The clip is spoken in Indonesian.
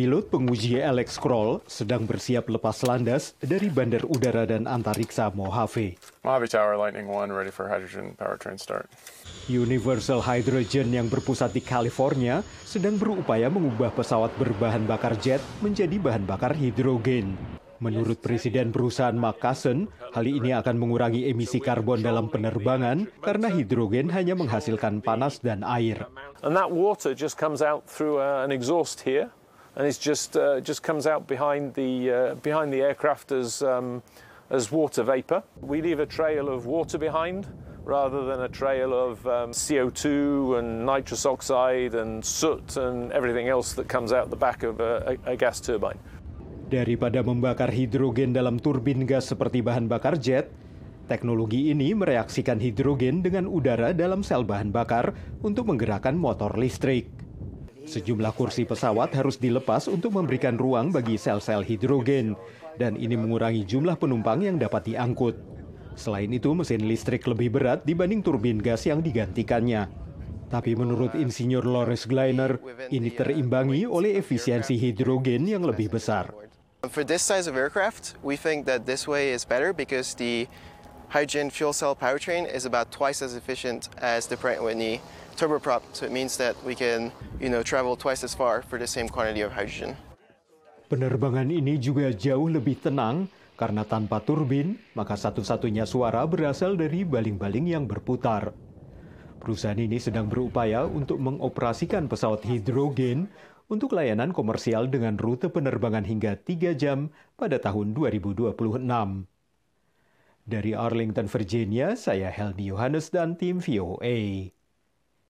pilot penguji Alex Kroll sedang bersiap lepas landas dari Bandar Udara dan Antariksa Mojave. Mojave Tower, Lightning 1, ready for hydrogen powertrain start. Universal Hydrogen yang berpusat di California sedang berupaya mengubah pesawat berbahan bakar jet menjadi bahan bakar hidrogen. Menurut Presiden perusahaan Cousin, hal ini akan mengurangi emisi karbon dalam penerbangan karena hidrogen hanya menghasilkan panas dan air. And that water just comes out through uh, an exhaust here, and it's just uh, just comes out behind the uh, behind the aircraft as um, as water vapor. We leave a trail of water behind rather than a trail of um, CO2 and nitrous oxide and soot and everything else that comes out the back of a, a gas turbine. Daripada membakar hidrogen dalam turbin gas seperti bahan bakar jet, teknologi ini mereaksikan hidrogen dengan udara dalam sel bahan bakar untuk menggerakkan motor listrik. Sejumlah kursi pesawat harus dilepas untuk memberikan ruang bagi sel-sel hidrogen, dan ini mengurangi jumlah penumpang yang dapat diangkut. Selain itu, mesin listrik lebih berat dibanding turbin gas yang digantikannya. Tapi menurut Insinyur Lawrence Gleiner, ini terimbangi oleh efisiensi hidrogen yang lebih besar. Hydrogen fuel cell powertrain is about twice as efficient as the Pratt & Whitney turboprop. So it means that we can, you know, travel twice as far for the same quantity of hydrogen. Penerbangan ini juga jauh lebih tenang karena tanpa turbin, maka satu-satunya suara berasal dari baling-baling yang berputar. Perusahaan ini sedang berupaya untuk mengoperasikan pesawat hidrogen untuk layanan komersial dengan rute penerbangan hingga 3 jam pada tahun 2026. Dari Arlington, Virginia, saya Helmi Yohanes dan tim VOA.